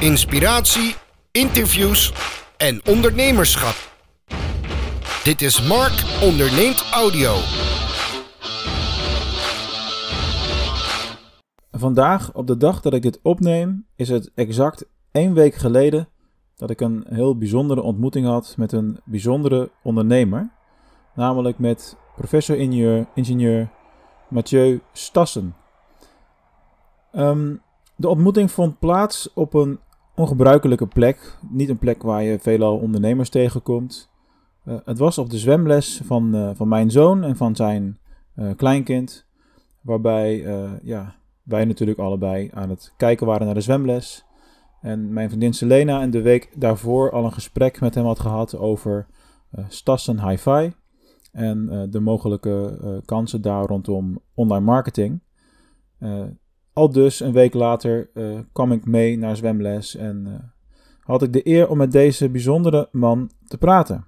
inspiratie, interviews en ondernemerschap. Dit is Mark Onderneemt Audio. Vandaag, op de dag dat ik dit opneem, is het exact één week geleden dat ik een heel bijzondere ontmoeting had met een bijzondere ondernemer. Namelijk met professor-ingenieur ingenieur Mathieu Stassen. Ehm, de ontmoeting vond plaats op een ongebruikelijke plek. Niet een plek waar je veelal ondernemers tegenkomt. Uh, het was op de zwemles van, uh, van mijn zoon en van zijn uh, kleinkind. Waarbij ja, wij natuurlijk allebei aan het kijken waren naar de zwemles. En mijn vriendin Selena en de week daarvoor al een gesprek met hem had gehad over Stassen Hi-Fi. En de mogelijke kansen daar rondom online marketing. Al dus een week later uh, kwam ik mee naar zwemles en uh, had ik de eer om met deze bijzondere man te praten.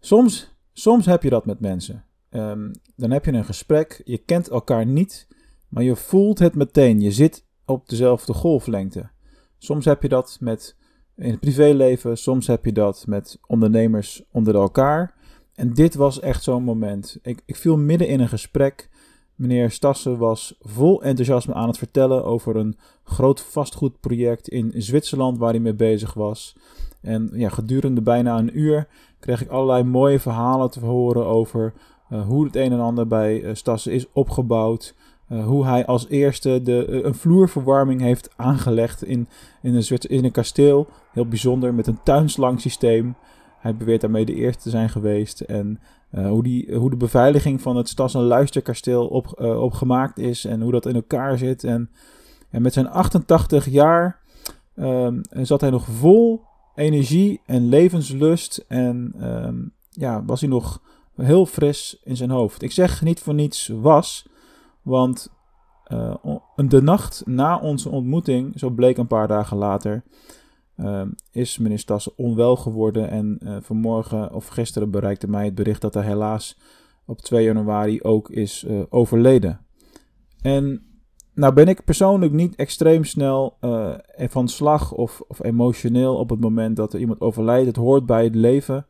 Soms, soms heb je dat met mensen. Um, dan heb je een gesprek, je kent elkaar niet, maar je voelt het meteen. Je zit op dezelfde golflengte. Soms heb je dat met in het privéleven, soms heb je dat met ondernemers onder elkaar. En dit was echt zo'n moment. Ik, ik viel midden in een gesprek. Meneer Stassen was vol enthousiasme aan het vertellen over een groot vastgoedproject in Zwitserland waar hij mee bezig was. En ja, gedurende bijna een uur kreeg ik allerlei mooie verhalen te horen over uh, hoe het een en ander bij uh, Stassen is opgebouwd. Uh, hoe hij als eerste de, een vloerverwarming heeft aangelegd in, in, een in een kasteel. Heel bijzonder, met een tuinslangsysteem. Hij beweert daarmee de eerste te zijn geweest. En uh, hoe, die, hoe de beveiliging van het Stas- en Luisterkasteel op, uh, opgemaakt is. En hoe dat in elkaar zit. En, en met zijn 88 jaar um, zat hij nog vol energie en levenslust. En um, ja, was hij nog heel fris in zijn hoofd. Ik zeg niet voor niets was. Want uh, de nacht na onze ontmoeting, zo bleek een paar dagen later, uh, is meneer Stassen onwel geworden. En uh, vanmorgen of gisteren bereikte mij het bericht dat hij helaas op 2 januari ook is uh, overleden. En nou ben ik persoonlijk niet extreem snel van slag of, of, emotioneel op het moment dat er iemand overlijdt. Het hoort bij het leven.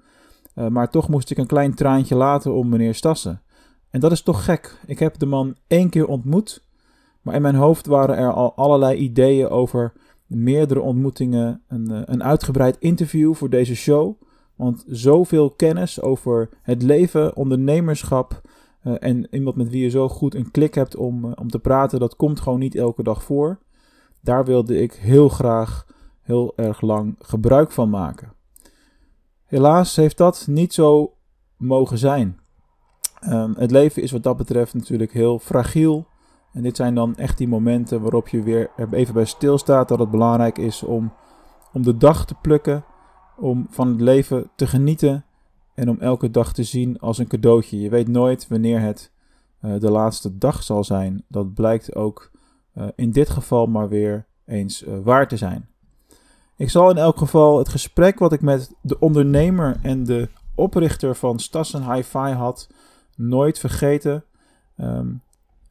maar toch moest ik een klein traantje laten om meneer Stassen. En dat is toch gek. Ik heb de man één keer ontmoet. Maar in mijn hoofd waren er al allerlei ideeën over meerdere ontmoetingen, een, eh, een uitgebreid interview voor deze show. Want zoveel kennis over het leven, ondernemerschap uh, en iemand met wie je zo goed een klik hebt om, uh, om te praten, dat komt gewoon niet elke dag voor. Daar wilde ik heel graag heel erg lang gebruik van maken. Helaas heeft dat niet zo mogen zijn. Um, het leven is wat dat betreft natuurlijk heel fragiel. En dit zijn dan echt die momenten waarop je weer even bij stilstaat dat het belangrijk is om, om de dag te plukken, om van het leven te genieten en om elke dag te zien als een cadeautje. Je weet nooit wanneer het uh, de laatste dag zal zijn. Dat blijkt ook uh, in dit geval maar weer eens uh, waar te zijn. Ik zal in elk geval het gesprek wat ik met de ondernemer en de oprichter van Stassen Hi-Fi had nooit vergeten. Um,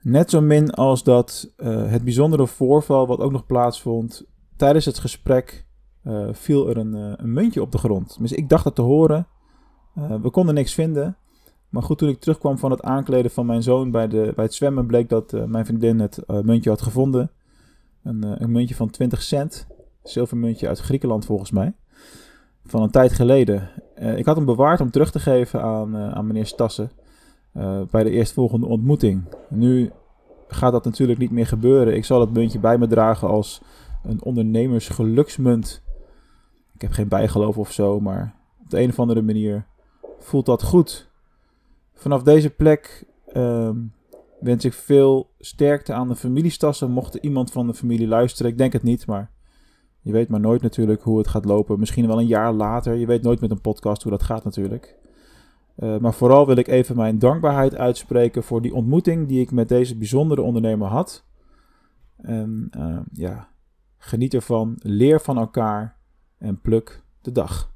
Net zo min als dat uh, het bijzondere voorval wat ook nog plaatsvond. Tijdens het gesprek uh, viel er een, uh, een, muntje op de grond. Dus ik dacht dat te horen. we konden niks vinden. Maar goed, toen ik terugkwam van het aankleden van mijn zoon bij, de, bij het zwemmen, bleek dat mijn vriendin het muntje had gevonden. Een, een muntje van 20 cent. Zilvermuntje uit Griekenland volgens mij. Van een tijd geleden. ik had hem bewaard om terug te geven aan, aan meneer Stassen. Uh, bij de eerstvolgende ontmoeting. Nu gaat dat natuurlijk niet meer gebeuren. Ik zal het muntje bij me dragen als een ondernemersgeluksmunt. Ik heb geen bijgeloof of zo, maar op de een of andere manier voelt dat goed. Vanaf deze plek uh, wens ik veel sterkte aan de familiestassen. Mocht er iemand van de familie luisteren, ik denk het niet, maar je weet maar nooit natuurlijk hoe het gaat lopen. Misschien wel een jaar later. Je weet nooit met een podcast hoe dat gaat natuurlijk. Uh, maar vooral wil ik even mijn dankbaarheid uitspreken voor die ontmoeting die ik met deze bijzondere ondernemer had. En uh, ja, geniet ervan, leer van elkaar en pluk de dag.